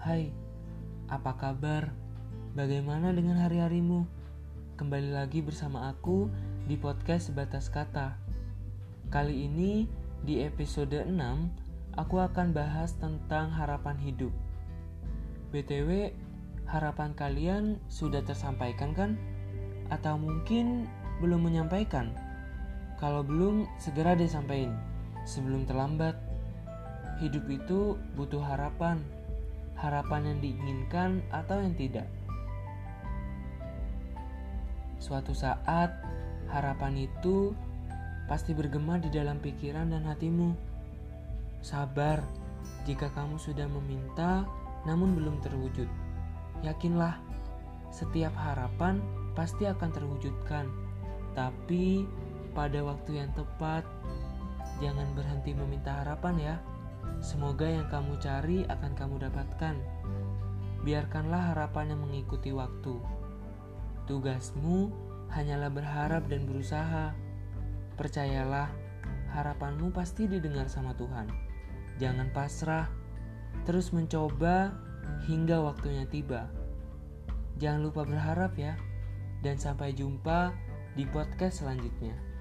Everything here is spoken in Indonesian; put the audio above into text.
Hai, apa kabar? Bagaimana dengan hari-harimu? Kembali lagi bersama aku di podcast Sebatas Kata. Kali ini di episode 6 aku akan bahas tentang harapan hidup. BTW, harapan kalian sudah tersampaikan kan? Atau mungkin belum menyampaikan? Kalau belum, segera disampaikan sebelum terlambat. Hidup itu butuh harapan harapan yang diinginkan atau yang tidak. Suatu saat, harapan itu pasti bergema di dalam pikiran dan hatimu. Sabar jika kamu sudah meminta namun belum terwujud. Yakinlah, setiap harapan pasti akan terwujudkan. Tapi pada waktu yang tepat, jangan berhenti meminta harapan ya. Semoga yang kamu cari akan kamu dapatkan. Biarkanlah harapan yang mengikuti waktu. Tugasmu hanyalah berharap dan berusaha. Percayalah, harapanmu pasti didengar sama Tuhan. Jangan pasrah, terus mencoba hingga waktunya tiba. Jangan lupa berharap ya, dan sampai jumpa di podcast selanjutnya.